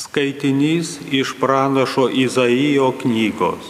Skaitinys iš pranašo Izaijo knygos.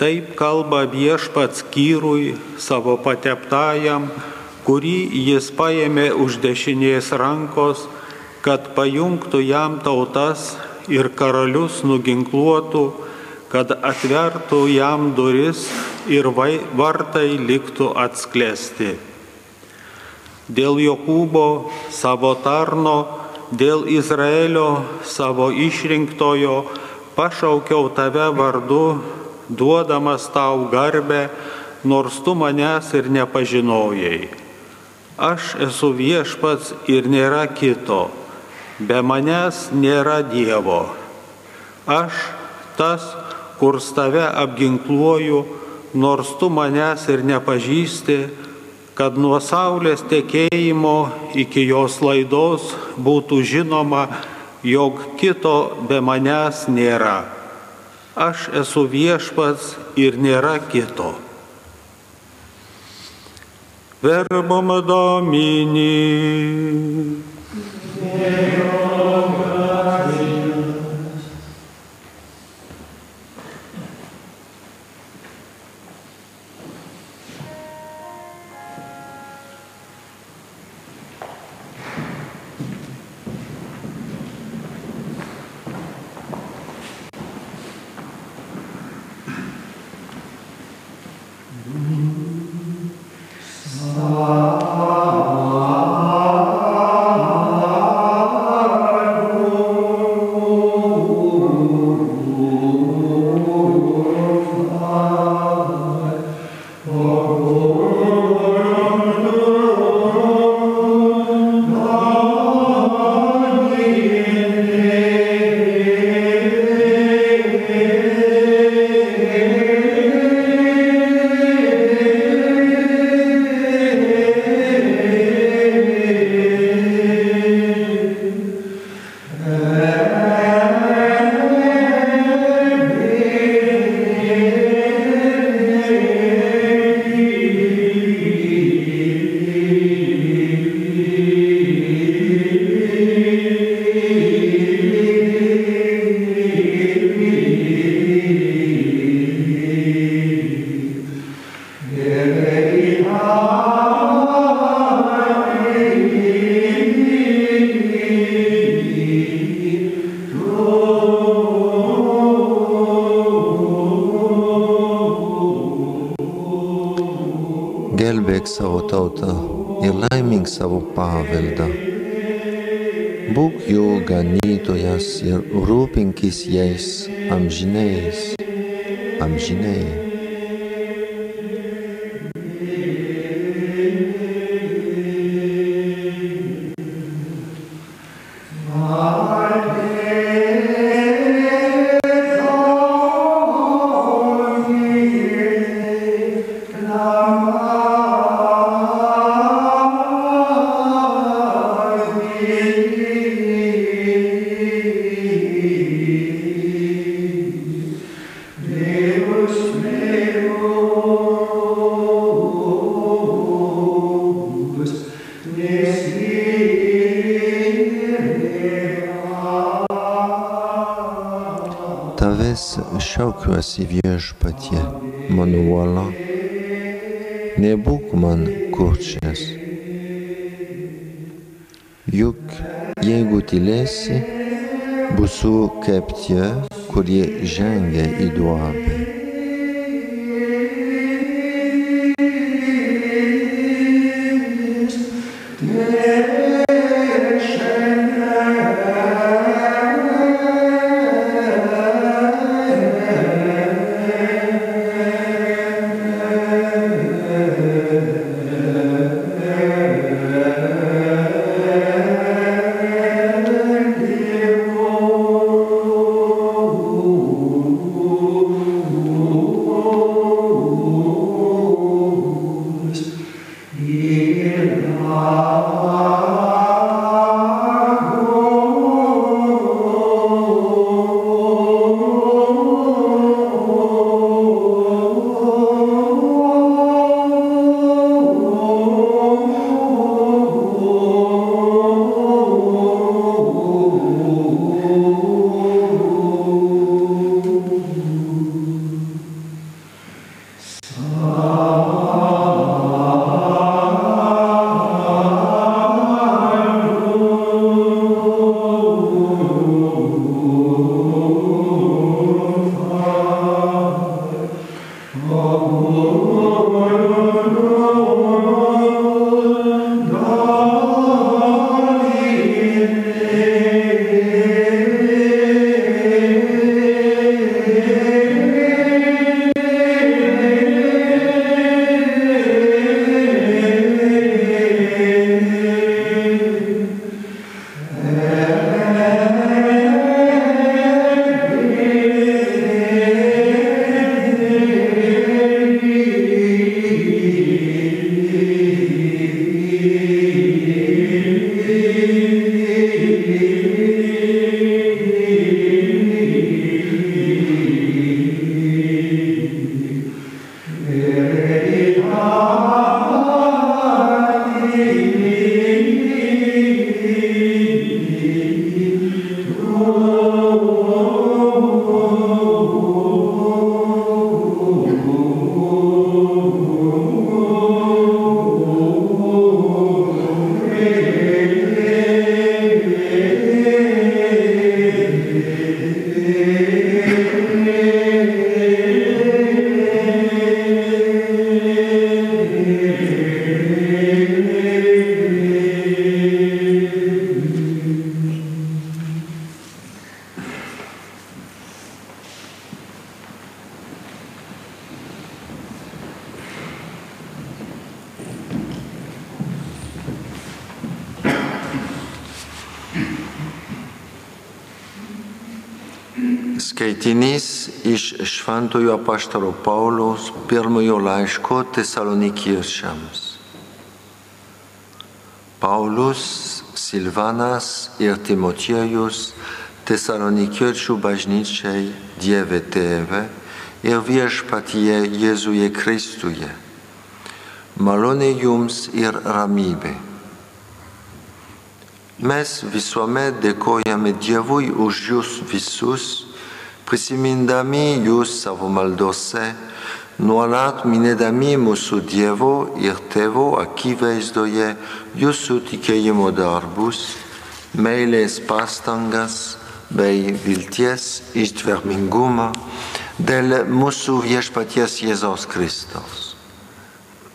Taip kalba viešpats kyrui savo pateptajam, kurį jis paėmė už dešinės rankos, kad pajungtų jam tautas ir karalius nuginkluotų, kad atvertų jam duris ir vartai liktų atsklesti. Dėl Jokūbo savo tarno, dėl Izraelio savo išrinktojo pašaukiau tave vardu, duodamas tau garbę, nors tu manęs ir nepažinojai. Aš esu viešpats ir nėra kito, be manęs nėra Dievo. Aš tas, kur tave apginkluoju, nors tu manęs ir nepažįsti, kad nuo saulės tekėjimo iki jos laidos būtų žinoma, jog kito be manęs nėra. Aš esu viešpats ir nėra kito. Verbum Domini. Jais amžinais, amžinai. Nebūk man kurčias. Juk jeigu tylėsi, būsiu kaip tie, kurie žengia į duobę. Skaitinys iš Šventojo Paštaro Pauliaus pirmojo laiško tesalonikiečiams. Paulius, Silvanas ir Timotiejus tesalonikiečių bažnyčiai Dieve Tėve ir viešpatyje Jėzuje Kristuje. Malonė jums ir ramybė. Mes visuomet dėkojame Dievui už jūs visus, prisimindami jūs savo maldose, nuolat minėdami mūsų Dievo ir Tėvo akivaizdoje jūsų tikėjimo darbus, meilės pastangas bei vilties ištvermingumą dėl mūsų viešpaties Jėzaus Kristaus.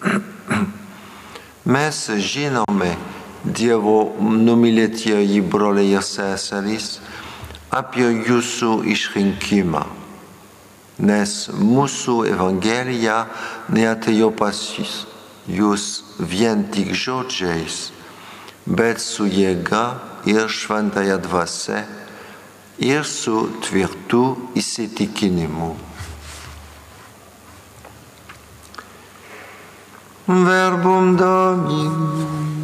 Mes žinome, Dievo numylėtieji broliai ir seserys, apie jūsų išrinkimą, nes mūsų Evangelija neatėjo pas jūs vien tik žodžiais, bet su jėga ir šventąją dvasę ir su tvirtu įsitikinimu. Verbum Domini.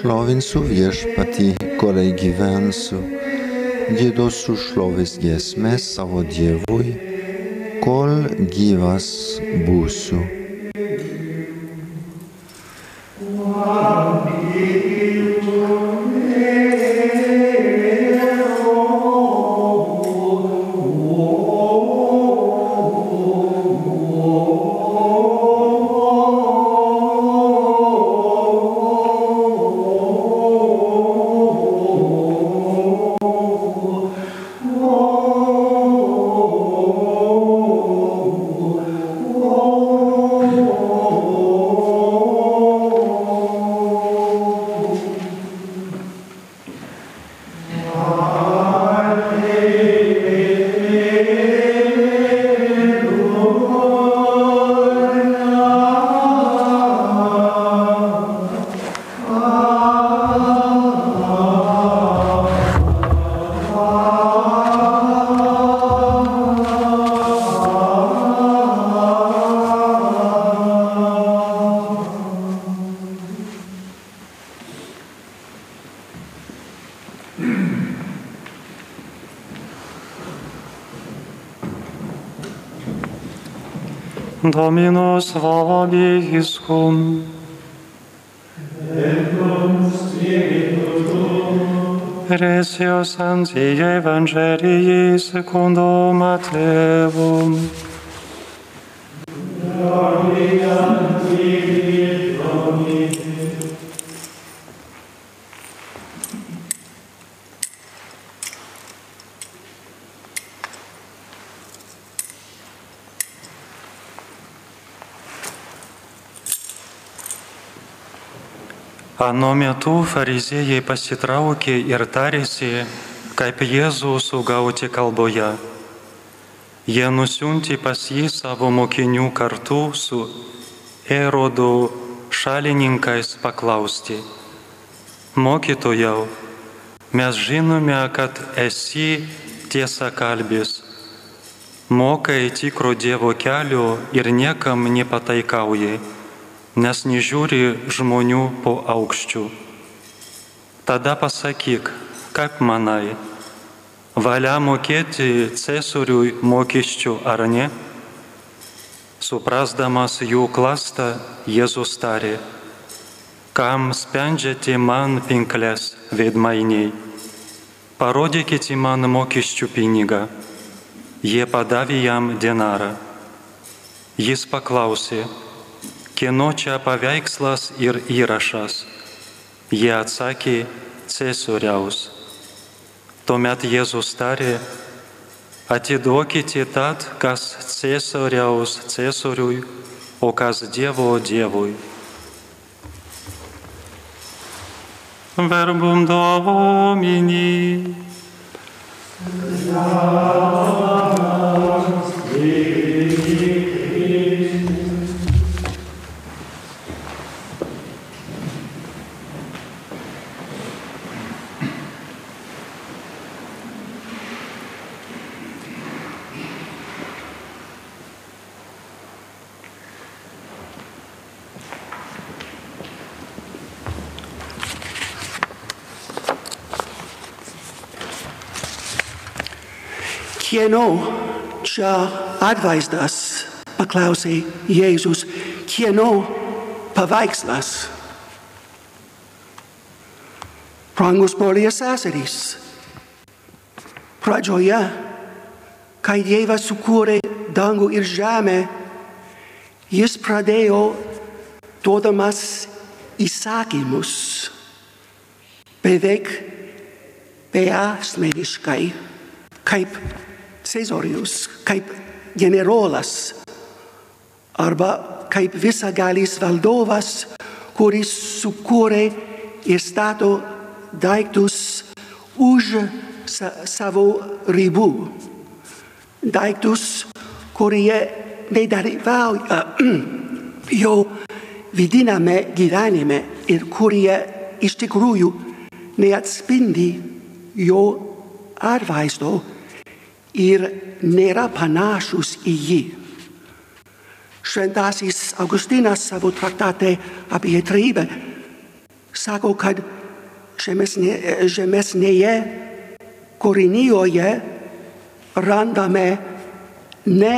Šlovinsiu viešpatį, kolei gyvensiu, gėdosiu šlovės giesmės savo Dievui, kol gyvas būsiu. Dominus slava vobiscum. Et cum spiritu tuum. Precios ansie Evangelii secundum Mateum. Anu metu fariziejai pasitraukė ir tarėsi, kaip Jėzų sugauti kalboje. Jie nusiunti pas jį savo mokinių kartu su Erodo šalininkais paklausti. Mokytojau, mes žinome, kad esi tiesa kalbis, mokai tikro Dievo kelio ir niekam nepataikauji nes nežiūri žmonių po aukščių. Tada pasakyk, kaip manai, valia mokėti cesoriui mokesčių ar ne? Suprasdamas jų klastą, Jėzus tarė, kam spendžiate man pinklės veidmainiai, parodykite man mokesčių pinigą. Jie padavė jam denarą. Jis paklausė, kieno čia paveikslas ir įrašas? Jie atsakė, Cesoriaus. Tuomet Jėzus tarė, atiduokite tad, kas Cesoriaus Cesoriui, o kas Dievo Dievui. Verbum Domini. Kieno čia atvaizdas, paklausė Jėzus, kieno paveikslas? Brangus broliai seserys, pradžioje, kai Dievas sukūrė dangų ir žemę, jis pradėjo duodamas įsakymus. Beveik beasmeniškai, kaip Cezarijus, kaip generolas arba kaip visagalis valdovas, kuris sukūrė ir stato daiktus už sa savo ribų. Daiktus, kurie nedalyvauja jo vidiname gyvenime ir kurie iš tikrųjų neatspindi jo atvaizdo ir nėra panašus į jį. Šventasis Augustinas savo traktate apie trybę sako, kad žemesnė, žemesnėje kūrinyjoje randame ne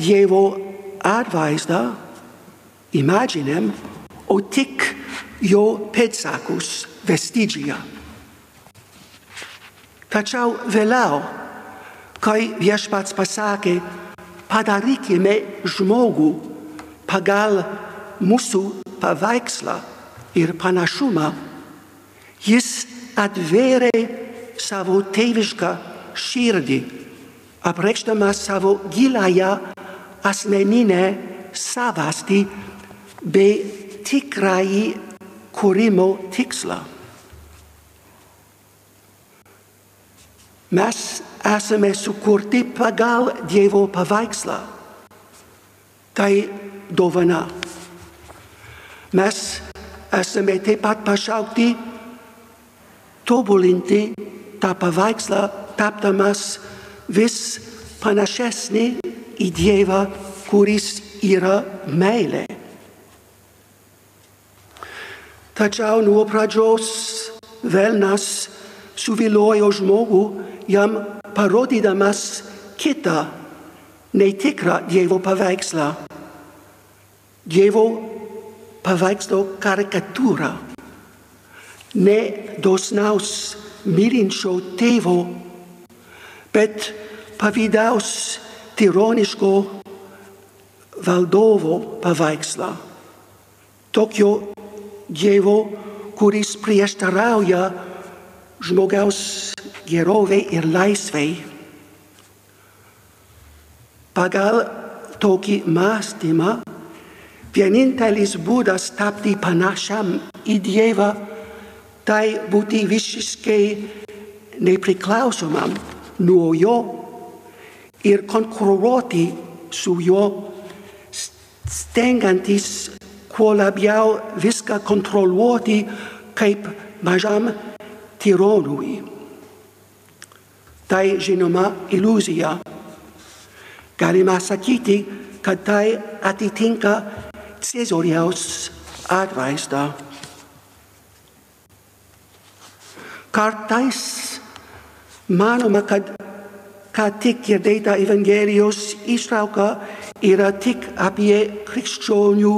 Dievo atvaizdą, imaginem, o tik jo pėdsakus vestigiją. Tačiau vėliau kai viešpats pasakė, padarykime žmogų pagal mūsų paveikslą ir panašumą, jis atvėrė savo tėvišką širdį, apreikšdamas savo giląją asmeninę savastį bei tikrąjį kūrimo tikslą. Mes esame sukurti pagal Dievo paveikslą. Tai dovana. Mes esame taip pat pašaukti tobulinti tą paveikslą, tapdamas vis panašesnį į Dievą, kuris yra meilė. Tačiau nuo pradžios velnas suviliojo žmogų jam parodydamas kitą netikrą Dievo paveikslą. Dievo paveikslo karikatūrą. Ne dosnaus mylinčio tėvo, bet pavydaus tironiško valdovo paveikslą. Tokio Dievo, kuris prieštarauja žmogaus gerovei ir laisvei. Pagal tokį mąstymą Vienintelis būdas tapti panašiam į Dievą, tai būti visiškai nepriklausomam nuo jo ir konkuruoti su juo, stengiantis kuo labiau viską kontroliuoti kaip mažam tironui. tai genoma illusia. Garimasakiti kad tai atitinka Caesariaus advaista. Kartais manoma kad kad tik kirdeita evangelios istrauka ira tik apie krikščionių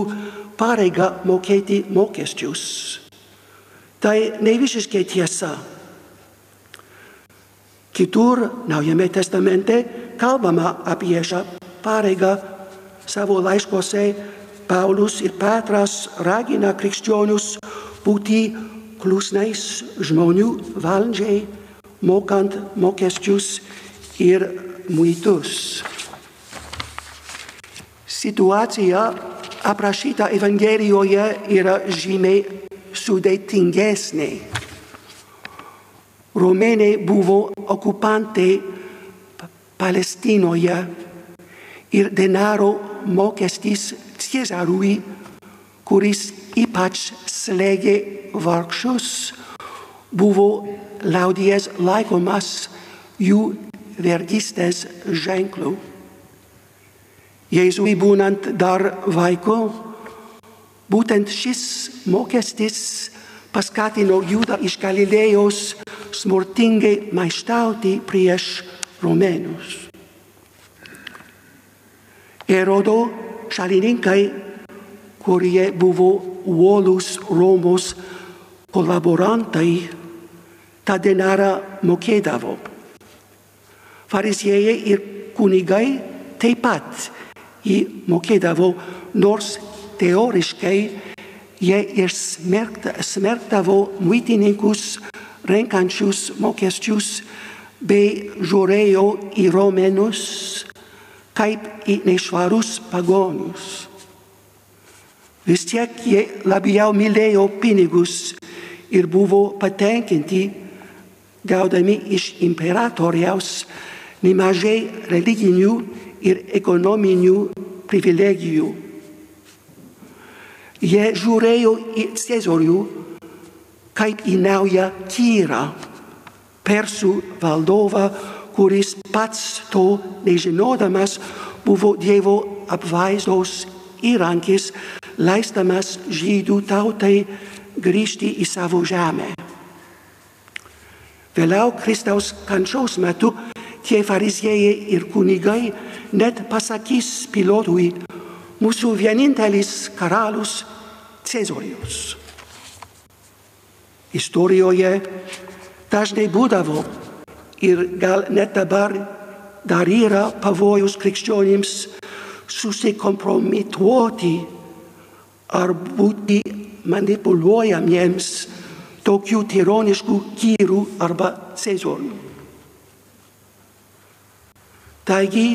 pareigą mokėti mokesčius. Tai ne visiškai tiesa. Kitur Naujame testamente kalbama apie šią pareigą savo laiškose Paulus ir Petras ragina krikščionius būti klusnais žmonių valdžiai, mokant mokesčius ir muitus. Situacija aprašyta Evangelijoje yra žymiai sudėtingesnė. Romėnai buvo okupantai Palestinoje ir denaro mokestis Cezarui, kuris ypač slėgė vargšus, buvo liaudies laikomas jų vergystės ženklu. Jėzui būnant dar vaiku, būtent šis mokestis paskatino Judą iš Galilėjos smurtingai maištauti prieš romėnus. Erodo šalininkai, kurie buvo uolus Romos kolaborantai, tą denarą mokėdavo. Fariziejai ir kunigai taip pat jį mokėdavo, nors teoriškai jie ir smerktavo muitininkus renkančius mokesčius bei žiūrėjo į romėnus kaip į nešvarus pagonius. Vis tiek jie labiau mylėjo pinigus ir buvo patenkinti, gaudami iš imperatoriaus nemažai religinių ir ekonominių privilegijų. Jie žiūrėjo į Cezorių kaip į naują kyrą, persų valdovą, kuris pats to nežinodamas buvo Dievo apvaizdos įrankis, leistamas žydų tautai grįžti į savo žemę. Vėliau Kristaus kančiaus metu tie fariziejai ir kunigai net pasakys pilotui, mūsų vienintelis karalius Cezorijus. Istorijoje dažnai būdavo ir gal net dabar dar yra pavojus krikščionims susikompromituoti ar būti manipuluojamiems tokių tironiškų kyrų arba cezorių. Taigi,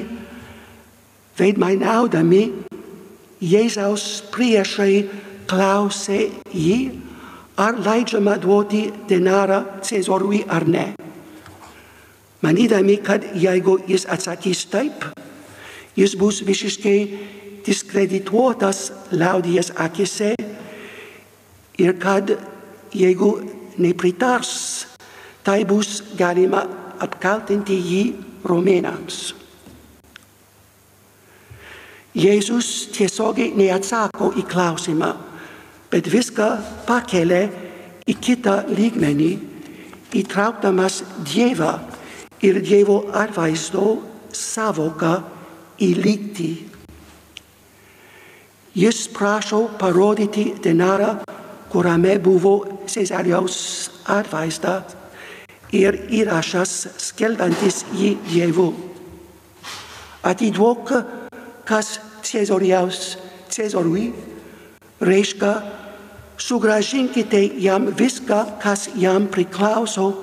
veidmainiaudami, Jėzaus priešai klausė jį, ar leidžiama duoti denarą Cezorui ar ne. Manydami, kad jeigu jis atsakys taip, jis bus visiškai diskredituotas liaudies akise ir kad jeigu nepritars, tai bus galima apkaltinti jį romėnams. Jėzus tiesiogiai neatsako į klausimą, bet viską pakelia į kitą lygmenį, įtraukdamas Dievą ir Dievo atvaizdo savoką į lygtį. Jis prašo parodyti denarą, kuriame buvo Cezariaus atvaizda ir įrašas skelbantis jį Dievu. Atiduok, kas Cezoriaus Cezorui reiškia sugražinkite jam viską, kas jam priklauso,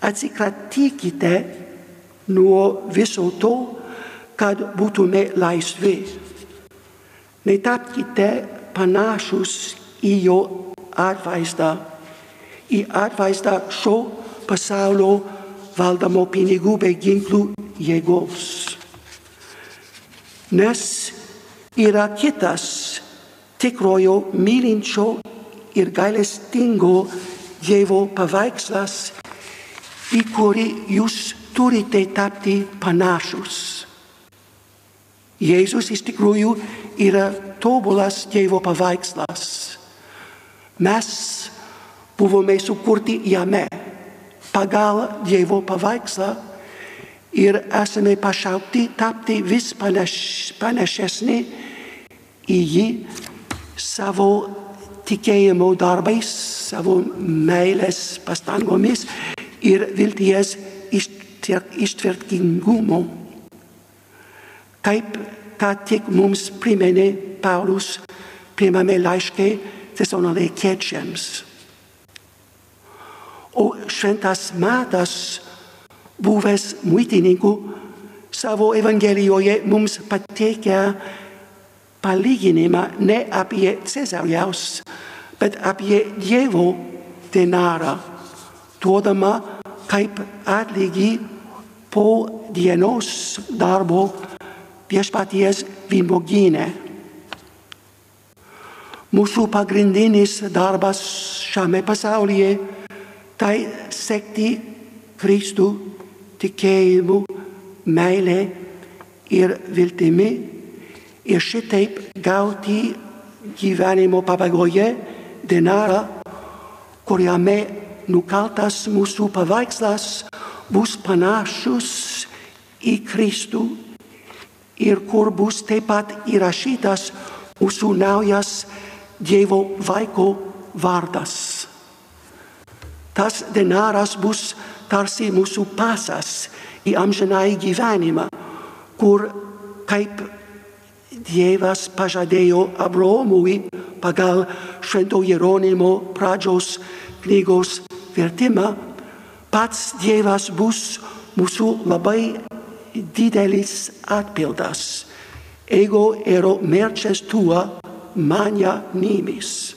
atsikratykite nuo viso to, kad būtume laisvi. Netapkite panašus į jo atvaizdą, į atvaizdą šio pasaulio valdomo pinigų bei ginklų jėgos. Nes yra kitas tikrojo mylinčio ir gailestingo Dievo paveikslas, į kurį jūs turite tapti panašus. Jėzus iš tikrųjų yra tobulas Dievo paveikslas. Mes buvome sukurti jame pagal Dievo paveikslą ir esame pašaukti tapti vis panaš, panašesni į jį savo tikėjimo darbais, savo meilės pastangomis ir vilties ištvirtingumu. Kaip ką tik mums priminė Paulus pirmame laiške tesaloniekiečiams. O šventas Matas, buvęs muitininku, savo Evangelijoje mums pateikia palyginimą ne apie Cezariaus, bet apie Dievo denarą, duodama kaip atlygį po dienos darbo viešpaties vynuogynė. Mūsų pagrindinis darbas šiame pasaulyje tai sekti Kristų tikėjimu, meilė ir viltimi ir šitaip gauti gyvenimo pabaigoje denarą, kuriame nukaltas mūsų paveikslas bus panašus į Kristų ir kur bus taip pat įrašytas mūsų naujas Dievo vaiko vardas. Tas denaras bus tarsi mūsų pasas į amžinai gyvenimą, kur kaip Dievas pažadėjo Abraomui pagal Švento Jeronimo pradžios knygos vertimą, pats Dievas bus mūsų labai didelis atpildas. Ego ero merces tua, mania nimis.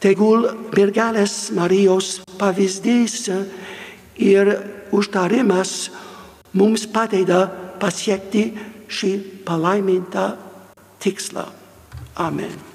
Tegul mergelės Marijos pavyzdys ir užtarimas mums padeda pasiekti și palaiminta tixla. Amen.